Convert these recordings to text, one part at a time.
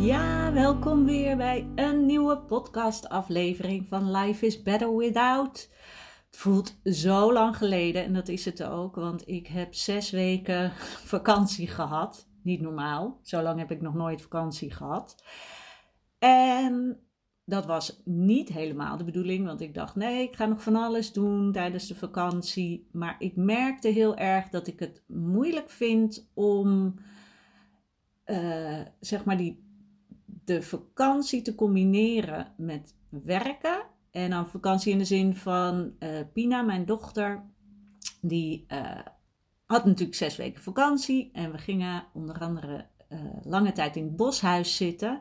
Ja, welkom weer bij een nieuwe podcastaflevering van Life is Better Without. Het voelt zo lang geleden en dat is het ook, want ik heb zes weken vakantie gehad. Niet normaal, zo lang heb ik nog nooit vakantie gehad. En dat was niet helemaal de bedoeling, want ik dacht nee, ik ga nog van alles doen tijdens de vakantie. Maar ik merkte heel erg dat ik het moeilijk vind om, uh, zeg maar, die de vakantie te combineren met werken. En dan vakantie in de zin van uh, Pina, mijn dochter, die uh, had natuurlijk zes weken vakantie. En we gingen onder andere uh, lange tijd in het boshuis zitten.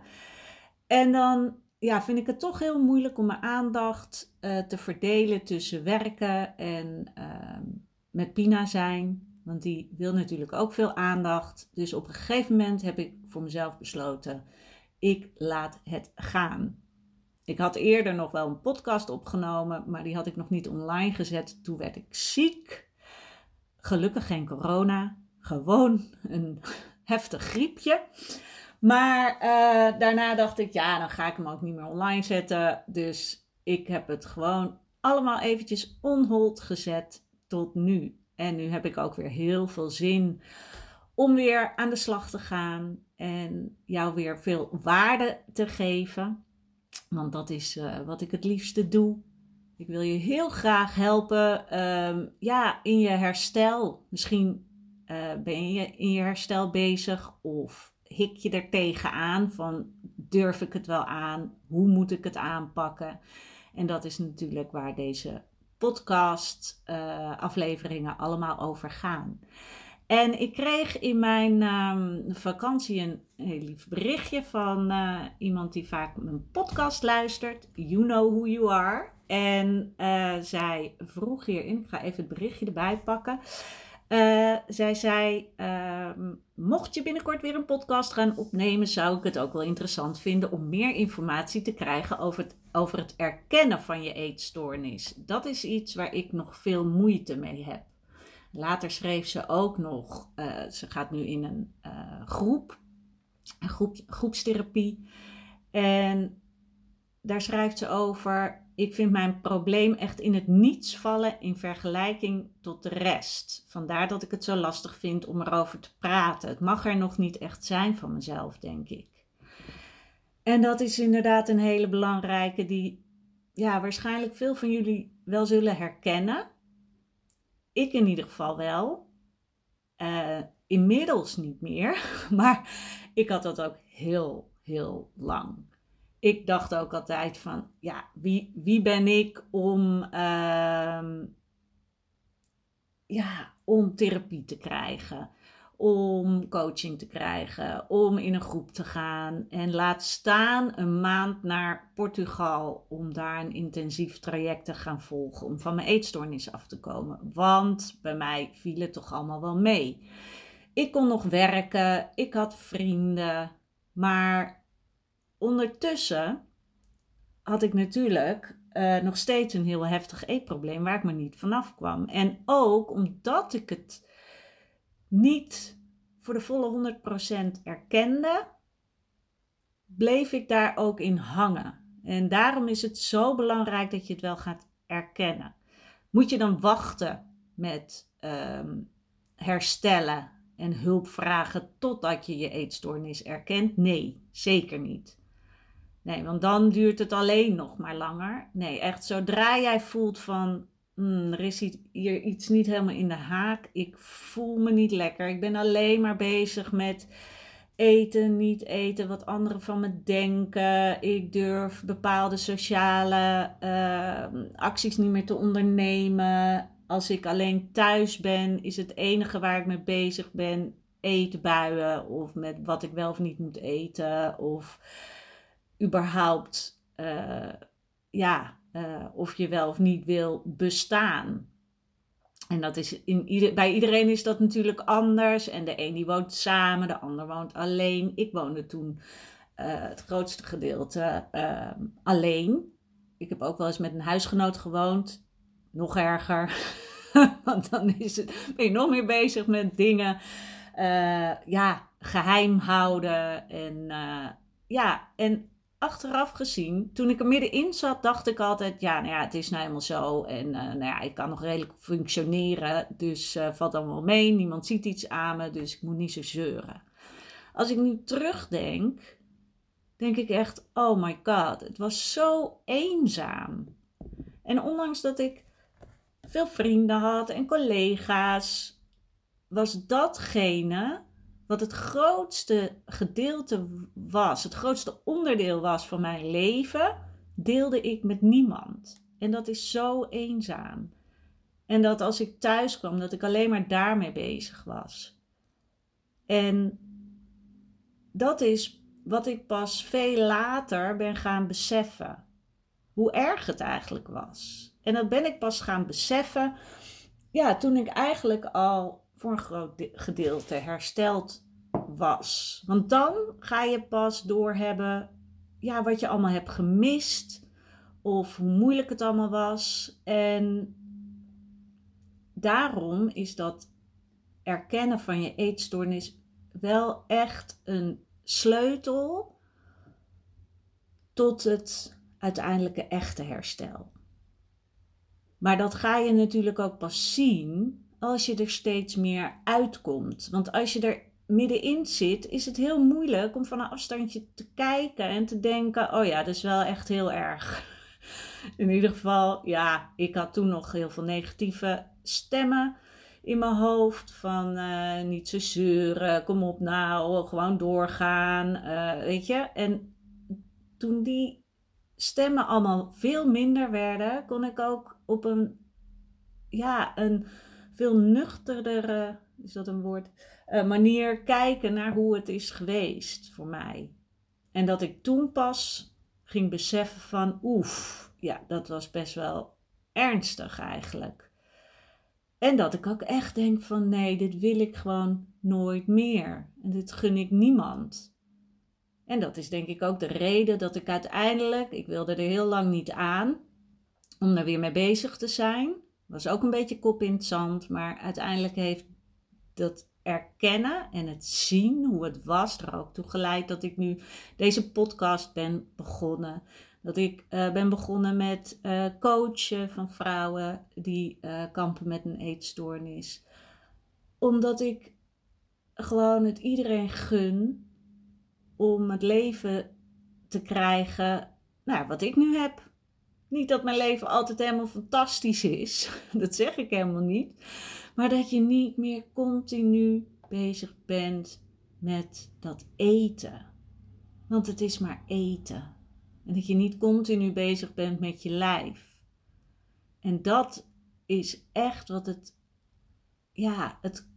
En dan ja, vind ik het toch heel moeilijk om mijn aandacht te verdelen tussen werken en ehm, met Pina zijn. Want die wil natuurlijk ook veel aandacht. Dus op een gegeven moment heb ik voor mezelf besloten ik laat het gaan. Ik had eerder nog wel een podcast opgenomen, maar die had ik nog niet online gezet. Toen werd ik ziek. Gelukkig geen corona, gewoon een heftig griepje. Maar uh, daarna dacht ik, ja, dan ga ik hem ook niet meer online zetten. Dus ik heb het gewoon allemaal eventjes onhold gezet tot nu. En nu heb ik ook weer heel veel zin om weer aan de slag te gaan en jou weer veel waarde te geven. Want dat is uh, wat ik het liefste doe. Ik wil je heel graag helpen um, ja, in je herstel. Misschien uh, ben je in je herstel bezig of hik je er tegenaan van durf ik het wel aan? Hoe moet ik het aanpakken? En dat is natuurlijk waar deze podcast uh, afleveringen allemaal over gaan. En ik kreeg in mijn um, vakantie een heel lief berichtje van uh, iemand die vaak mijn podcast luistert. You know who you are. En uh, zij vroeg hierin, ik ga even het berichtje erbij pakken. Uh, zij zei: ehm, Mocht je binnenkort weer een podcast gaan opnemen, zou ik het ook wel interessant vinden om meer informatie te krijgen over het, over het erkennen van je eetstoornis. Dat is iets waar ik nog veel moeite mee heb. Later schreef ze ook nog, uh, ze gaat nu in een uh, groep, een groep, groepstherapie. En daar schrijft ze over, ik vind mijn probleem echt in het niets vallen in vergelijking tot de rest. Vandaar dat ik het zo lastig vind om erover te praten. Het mag er nog niet echt zijn van mezelf, denk ik. En dat is inderdaad een hele belangrijke die ja, waarschijnlijk veel van jullie wel zullen herkennen. Ik in ieder geval wel. Uh, inmiddels niet meer, maar ik had dat ook heel, heel lang. Ik dacht ook altijd van, ja, wie, wie ben ik om, uh, ja, om therapie te krijgen? Om coaching te krijgen, om in een groep te gaan en laat staan een maand naar Portugal om daar een intensief traject te gaan volgen om van mijn eetstoornis af te komen. Want bij mij viel het toch allemaal wel mee. Ik kon nog werken, ik had vrienden, maar ondertussen had ik natuurlijk uh, nog steeds een heel heftig eetprobleem waar ik me niet vanaf kwam. En ook omdat ik het niet voor de volle 100% erkende, bleef ik daar ook in hangen. En daarom is het zo belangrijk dat je het wel gaat erkennen. Moet je dan wachten met um, herstellen en hulp vragen totdat je je eetstoornis erkent? Nee, zeker niet. Nee, want dan duurt het alleen nog maar langer. Nee, echt zodra jij voelt van hmm, er is hier iets niet helemaal in de haak. Ik voel me niet lekker. Ik ben alleen maar bezig met eten, niet eten, wat anderen van me denken. Ik durf bepaalde sociale uh, acties niet meer te ondernemen. Als ik alleen thuis ben, is het enige waar ik mee bezig ben eetbuien of met wat ik wel of niet moet eten of überhaupt uh, ja, uh, of je wel of niet wil bestaan. En dat is in bij iedereen is dat natuurlijk anders. En de een die woont samen, de ander woont alleen. Ik woonde toen uh, het grootste gedeelte uh, alleen. Ik heb ook wel eens met een huisgenoot gewoond. Nog erger. Want dan is het, ben je nog meer bezig met dingen. Uh, ja, geheim houden. En ja, en achteraf gezien, toen ik er middenin zat, dacht ik altijd: ja, nou ja, het is nou helemaal zo. En uh, nou ja, ik kan nog redelijk functioneren. Dus uh, valt allemaal mee. Niemand ziet iets aan me. Dus ik moet niet zo zeuren. Als ik nu terugdenk, denk ik echt: oh my god, het was zo eenzaam. En ondanks dat ik veel vrienden had en collega's, was datgene wat het grootste gedeelte was, het grootste onderdeel was van mijn leven, deelde ik met niemand. En dat is zo eenzaam. En dat als ik thuis kwam, dat ik alleen maar daarmee bezig was. En dat is wat ik pas veel later ben gaan beseffen. Hoe erg het eigenlijk was. En dat ben ik pas gaan beseffen. Ja, toen ik eigenlijk al voor een groot gedeelte hersteld was. Want dan ga je pas doorhebben ja, wat je allemaal hebt gemist of hoe moeilijk het allemaal was. En daarom is dat erkennen van je eetstoornis wel echt een sleutel tot het uiteindelijke echte herstel. Maar dat ga je natuurlijk ook pas zien als je er steeds meer uitkomt. Want als je er middenin zit, is het heel moeilijk om van een afstandje te kijken en te denken: oh ja, dat is wel echt heel erg. In ieder geval, ja, ik had toen nog heel veel negatieve stemmen in mijn hoofd. Van uh, niet zo zeuren, kom op nou, gewoon doorgaan, uh, weet je. En toen die stemmen allemaal veel minder werden, kon ik ook op een, ja, een veel nuchterdere, is dat een woord, uh, manier kijken naar hoe het is geweest voor mij. En dat ik toen pas ging beseffen van, oef, ja, dat was best wel ernstig eigenlijk. En dat ik ook echt denk van, nee, dit wil ik gewoon nooit meer. En dit gun ik niemand. En dat is denk ik ook de reden dat ik uiteindelijk, ik wilde er heel lang niet aan, om er weer mee bezig te zijn was ook een beetje kop in het zand, maar uiteindelijk heeft dat erkennen en het zien hoe het was er ook toe geleid dat ik nu deze podcast ben begonnen. Dat ik uh, ben begonnen met uh, coachen van vrouwen die uh, kampen met een eetstoornis. Omdat ik gewoon het iedereen gun om het leven te krijgen nou, wat ik nu heb. Niet dat mijn leven altijd helemaal fantastisch is. Dat zeg ik helemaal niet. Maar dat je niet meer continu bezig bent met dat eten. Want het is maar eten. En dat je niet continu bezig bent met je lijf. En dat is echt wat het, ja, het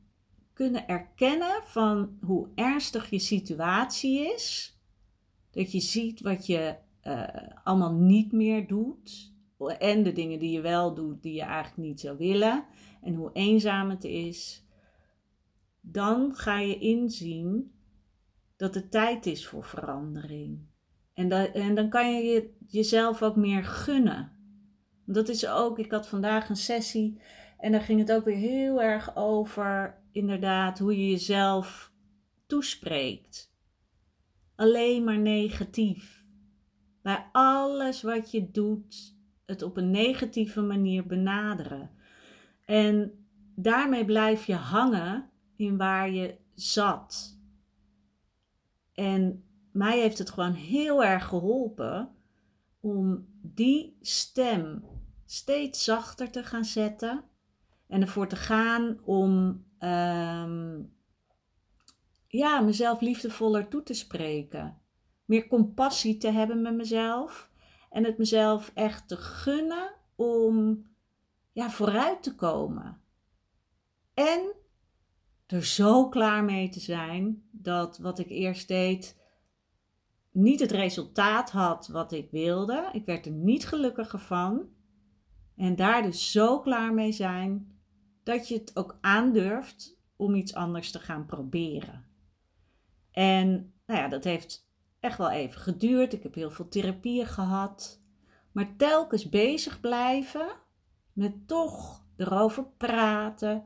kunnen erkennen van hoe ernstig je situatie is. Dat je ziet wat je uh, allemaal niet meer doet. En de dingen die je wel doet, die je eigenlijk niet zou willen. En hoe eenzaam het is. Dan ga je inzien dat het tijd is voor verandering. En, en dan kan je, je jezelf ook meer gunnen. Dat is ook, ik had vandaag een sessie en daar ging het ook weer heel erg over, inderdaad, hoe je jezelf toespreekt. Alleen maar negatief bij alles wat je doet, het op een negatieve manier benaderen. En daarmee blijf je hangen in waar je zat. En mij heeft het gewoon heel erg geholpen om die stem steeds zachter te gaan zetten. En ervoor te gaan om ehm, ja, mezelf liefdevoller toe te spreken. Meer compassie te hebben met mezelf. En het mezelf echt te gunnen om ja, vooruit te komen. En er zo klaar mee te zijn dat wat ik eerst deed niet het resultaat had wat ik wilde. Ik werd er niet gelukkiger van. En daar dus zo klaar mee zijn dat je het ook aandurft om iets anders te gaan proberen. En nou ja, dat heeft echt wel even geduurd. Ik heb heel veel therapieën gehad. Maar telkens bezig blijven met toch erover praten,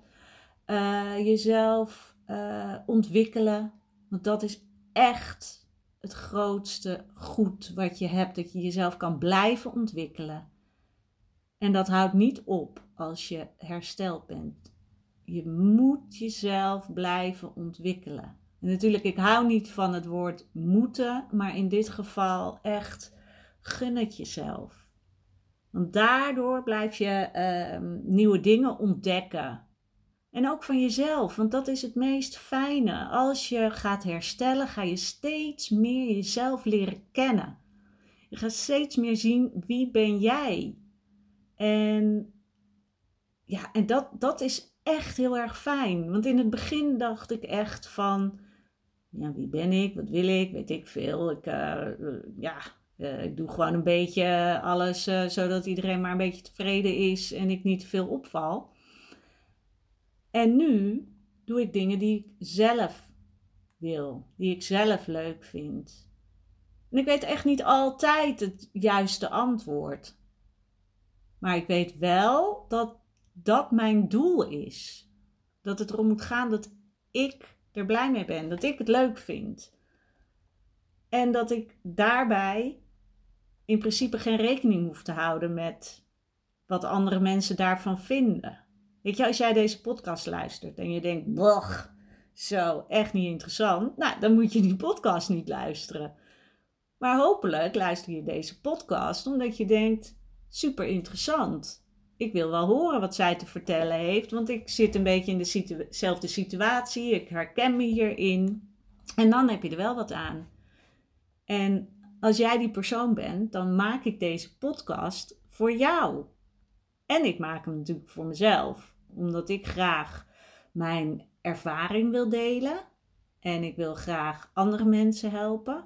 uh, jezelf uh, ontwikkelen. Want dat is echt het grootste goed wat je hebt, dat je jezelf kan blijven ontwikkelen. En dat houdt niet op als je hersteld bent. Je moet jezelf blijven ontwikkelen. En natuurlijk, ik hou niet van het woord moeten, maar in dit geval echt gun het jezelf. Want daardoor blijf je uh, nieuwe dingen ontdekken. En ook van jezelf, want dat is het meest fijne. Als je gaat herstellen, ga je steeds meer jezelf leren kennen. Je gaat steeds meer zien wie ben jij. En ja, en dat, dat is echt heel erg fijn. Want in het begin dacht ik echt van, ja, wie ben ik? Wat wil ik? Weet ik veel. Ik, uh, ja, uh, ik doe gewoon een beetje alles zodat iedereen maar een beetje tevreden is en ik niet te veel opval. En nu doe ik dingen die ik zelf wil, die ik zelf leuk vind. En ik weet echt niet altijd het juiste antwoord. Maar ik weet wel dat dat mijn doel is. Dat het erom moet gaan dat ik er blij mee ben, dat ik het leuk vind. En dat ik daarbij in principe geen rekening hoef te houden met wat andere mensen daarvan vinden. Weet je, als jij deze podcast luistert en je denkt, boch, zo, echt niet interessant. Nou, dan moet je die podcast niet luisteren. Maar hopelijk luister je deze podcast omdat je denkt, super interessant. Ik wil wel horen wat zij te vertellen heeft, want ik zit een beetje in dezelfde situatie. Ik herken me hierin. En dan heb je er wel wat aan. En als jij die persoon bent, dan maak ik deze podcast voor jou. En ik maak hem natuurlijk voor mezelf, omdat ik graag mijn ervaring wil delen en ik wil graag andere mensen helpen.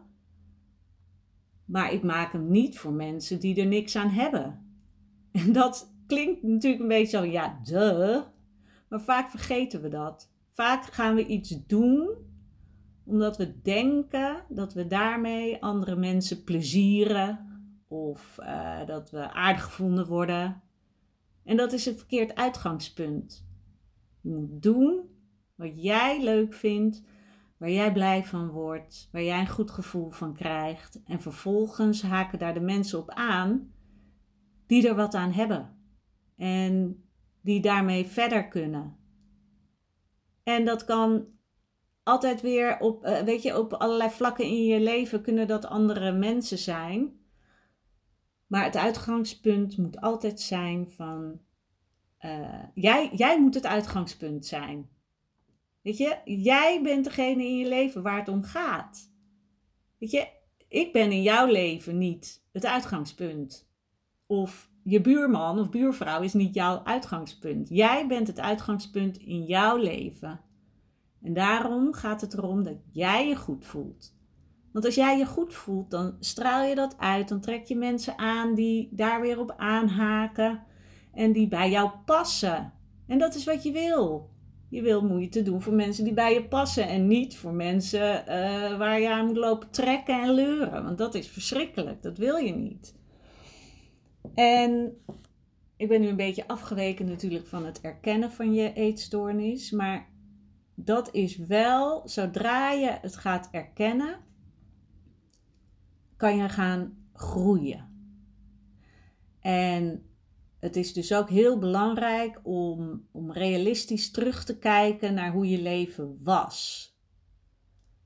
Maar ik maak hem niet voor mensen die er niks aan hebben. En dat klinkt natuurlijk een beetje zo, ja, duh. Maar vaak vergeten we dat. Vaak gaan we iets doen omdat we denken dat we daarmee andere mensen plezieren of uh, dat we aardig gevonden worden. En dat is een verkeerd uitgangspunt. Je moet doen wat jij leuk vindt, waar jij blij van wordt, waar jij een goed gevoel van krijgt. En vervolgens haken daar de mensen op aan die er wat aan hebben en die daarmee verder kunnen. En dat kan altijd weer op, uh, weet je, op allerlei vlakken in je leven kunnen dat andere mensen zijn. Maar het uitgangspunt moet altijd zijn van, uh, jij, jij moet het uitgangspunt zijn. Weet je, jij bent degene in je leven waar het om gaat. Weet je, ik ben in jouw leven niet het uitgangspunt. Of je buurman of buurvrouw is niet jouw uitgangspunt. Jij bent het uitgangspunt in jouw leven. En daarom gaat het erom dat jij je goed voelt. Want als jij je goed voelt, dan straal je dat uit. Dan trek je mensen aan die daar weer op aanhaken en die bij jou passen. En dat is wat je wil. Je wil moeite doen voor mensen die bij je passen en niet voor mensen uh, waar je aan moet lopen trekken en leuren. Want dat is verschrikkelijk. Dat wil je niet. En ik ben nu een beetje afgeweken natuurlijk van het erkennen van je eetstoornis. Maar dat is wel, zodra je het gaat erkennen, kan je gaan groeien. En het is dus ook heel belangrijk om, om realistisch terug te kijken naar hoe je leven was.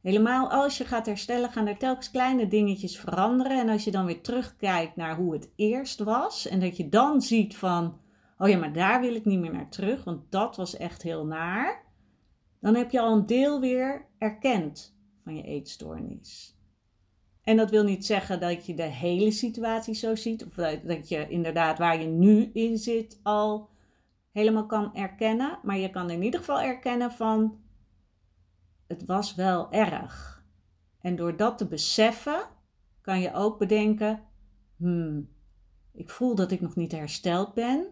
Helemaal als je gaat herstellen, gaan er telkens kleine dingetjes veranderen. En als je dan weer terugkijkt naar hoe het eerst was. En dat je dan ziet van, oh ja, maar daar wil ik niet meer naar terug, want dat was echt heel naar. Dan heb je al een deel weer erkend van je eetstoornis. En dat wil niet zeggen dat je de hele situatie zo ziet, of dat je inderdaad waar je nu in zit al helemaal kan erkennen. Maar je kan in ieder geval erkennen van, het was wel erg. En door dat te beseffen, kan je ook bedenken, hmm, ik voel dat ik nog niet hersteld ben.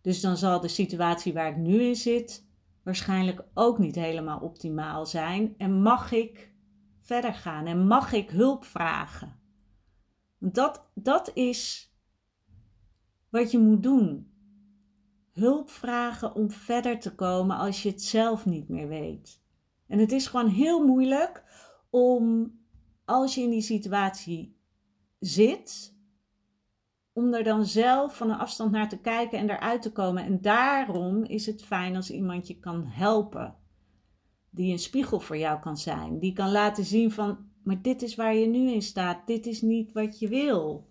Dus dan zal de situatie waar ik nu in zit waarschijnlijk ook niet helemaal optimaal zijn. En mag ik verder gaan en mag ik hulp vragen? Dat, dat is wat je moet doen. Hulp vragen om verder te komen als je het zelf niet meer weet. En het is gewoon heel moeilijk om, als je in die situatie zit, om er dan zelf van een afstand naar te kijken en eruit te komen. En daarom is het fijn als iemand je kan helpen. Die een spiegel voor jou kan zijn. Die kan laten zien van, maar dit is waar je nu in staat. Dit is niet wat je wil.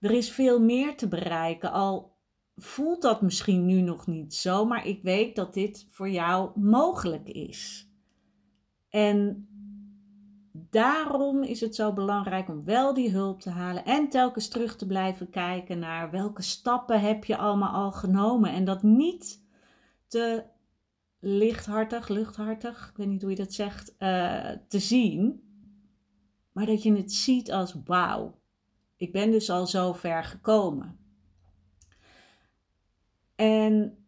Er is veel meer te bereiken. Al voelt dat misschien nu nog niet zo, maar ik weet dat dit voor jou mogelijk is. En daarom is het zo belangrijk om wel die hulp te halen en telkens terug te blijven kijken naar welke stappen heb je allemaal al genomen. En dat niet te lichthartig, luchthartig, ik weet niet hoe je dat zegt, uh, te zien. Maar dat je het ziet als wauw, ik ben dus al zo ver gekomen. En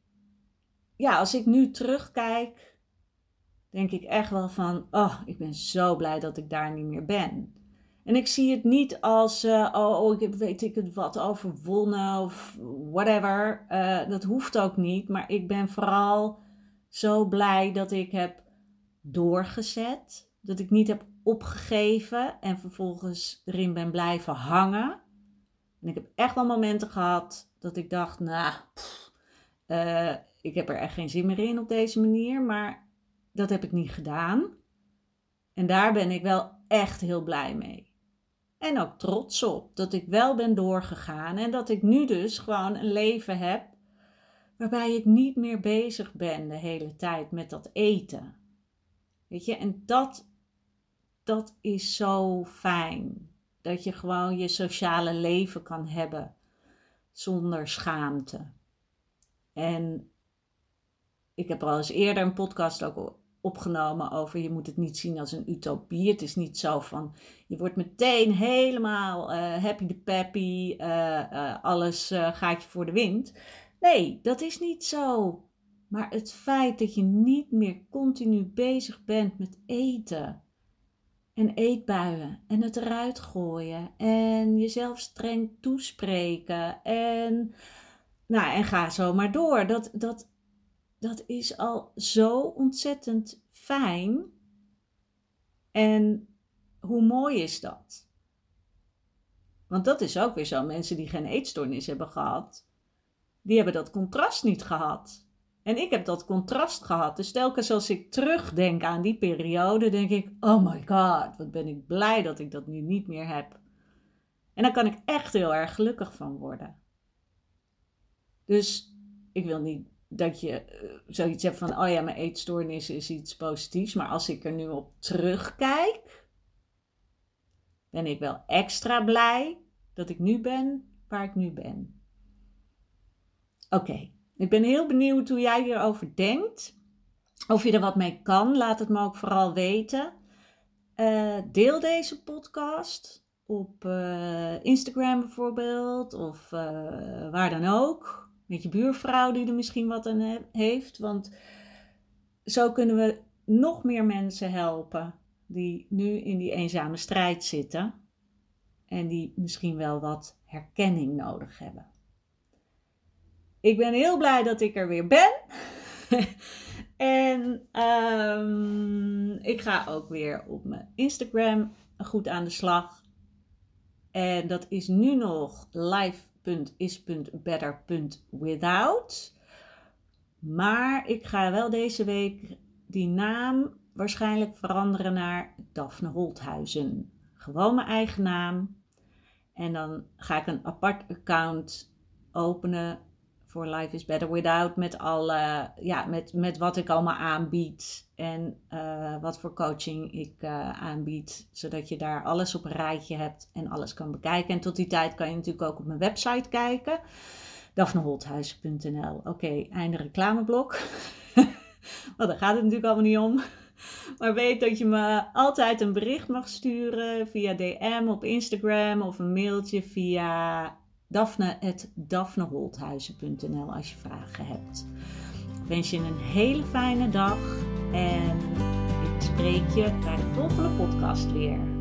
ja, als ik nu terugkijk, denk ik echt wel van, oh, ik ben zo blij dat ik daar niet meer ben. En ik zie het niet als, uh, oh, ik heb weet ik het wat overwonnen of whatever. Uh, dat hoeft ook niet, maar ik ben vooral zo blij dat ik heb doorgezet. Dat ik niet heb opgegeven en vervolgens erin ben blijven hangen. En ik heb echt wel momenten gehad dat ik dacht, nou, uh, ik heb er echt geen zin meer in op deze manier, maar dat heb ik niet gedaan. En daar ben ik wel echt heel blij mee. En ook trots op dat ik wel ben doorgegaan en dat ik nu dus gewoon een leven heb waarbij ik niet meer bezig ben de hele tijd met dat eten. Weet je, en dat, dat is zo fijn. Dat je gewoon je sociale leven kan hebben zonder schaamte. En ik heb al eens eerder een podcast ook opgenomen over je moet het niet zien als een utopie. Het is niet zo van je wordt meteen helemaal uh, happy de peppy, uh, alles gaat je voor de wind. Nee, dat is niet zo. Maar het feit dat je niet meer continu bezig bent met eten en eetbuien en het eruit gooien en jezelf streng toespreken en nou, en ga zo maar door. Dat, dat, dat is al zo ontzettend fijn. En hoe mooi is dat? Want dat is ook weer zo. Mensen die geen eetstoornis hebben gehad, die hebben dat contrast niet gehad. En ik heb dat contrast gehad. Dus telkens als ik terugdenk aan die periode, denk ik: oh my god, wat ben ik blij dat ik dat nu niet meer heb. En daar kan ik echt heel erg gelukkig van worden. Dus ik wil niet dat je eh, zoiets hebt van, oh ja, mijn eetstoornis is iets positiefs. Maar als ik er nu op terugkijk, ben ik wel extra blij dat ik nu ben waar ik nu ben. Oké, ik ben heel benieuwd hoe jij hierover denkt. Of je er wat mee kan, laat het me ook vooral weten. Uh, deel deze podcast op uh, Instagram bijvoorbeeld, of waar dan ook met je buurvrouw die er misschien wat aan heeft. Want zo kunnen we nog meer mensen helpen die nu in die eenzame strijd zitten en die misschien wel wat herkenning nodig hebben. Ik ben heel blij dat ik er weer ben. en um, ik ga ook weer op mijn Instagram goed aan de slag. En dat is nu nog live is.better.without. Maar ik ga wel deze week die naam waarschijnlijk veranderen naar Daphne Holthuizen. Gewoon mijn eigen naam. En dan ga ik een apart account openen voor Life is Better Without. Met, alle, ja, met, met wat ik allemaal aanbied. En uh, wat voor coaching ik uh, aanbied. Zodat je daar alles op een rijtje hebt en alles kan bekijken. En tot die tijd kan je natuurlijk ook op mijn website kijken. Daphneholthuis.nl Oké, einde reclameblok. Want daar gaat het natuurlijk allemaal niet om. Maar weet dat je me altijd een bericht mag sturen via DM op Instagram of een mailtje via daphne.daphneholthuizen.nl als je vragen hebt. Ik wens je een hele fijne dag en ik spreek je bij de volgende podcast weer.